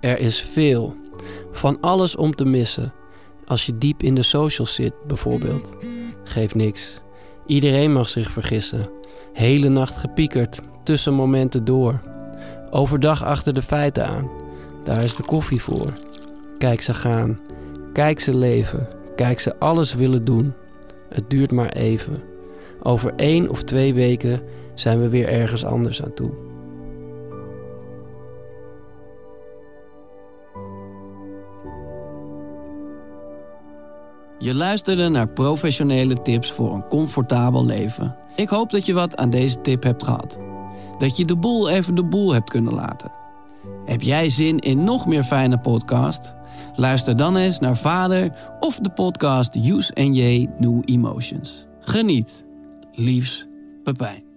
Er is veel. Van alles om te missen. Als je diep in de socials zit, bijvoorbeeld. Geeft niks. Iedereen mag zich vergissen. Hele nacht gepiekerd, tussen momenten door. Overdag achter de feiten aan. Daar is de koffie voor. Kijk ze gaan. Kijk ze leven. Kijk ze alles willen doen. Het duurt maar even. Over één of twee weken zijn we weer ergens anders aan toe. Je luisterde naar professionele tips voor een comfortabel leven. Ik hoop dat je wat aan deze tip hebt gehad. Dat je de boel even de boel hebt kunnen laten. Heb jij zin in nog meer fijne podcast? Luister dan eens naar Vader of de podcast Use and J New Emotions. Geniet. Liefs, Pepijn.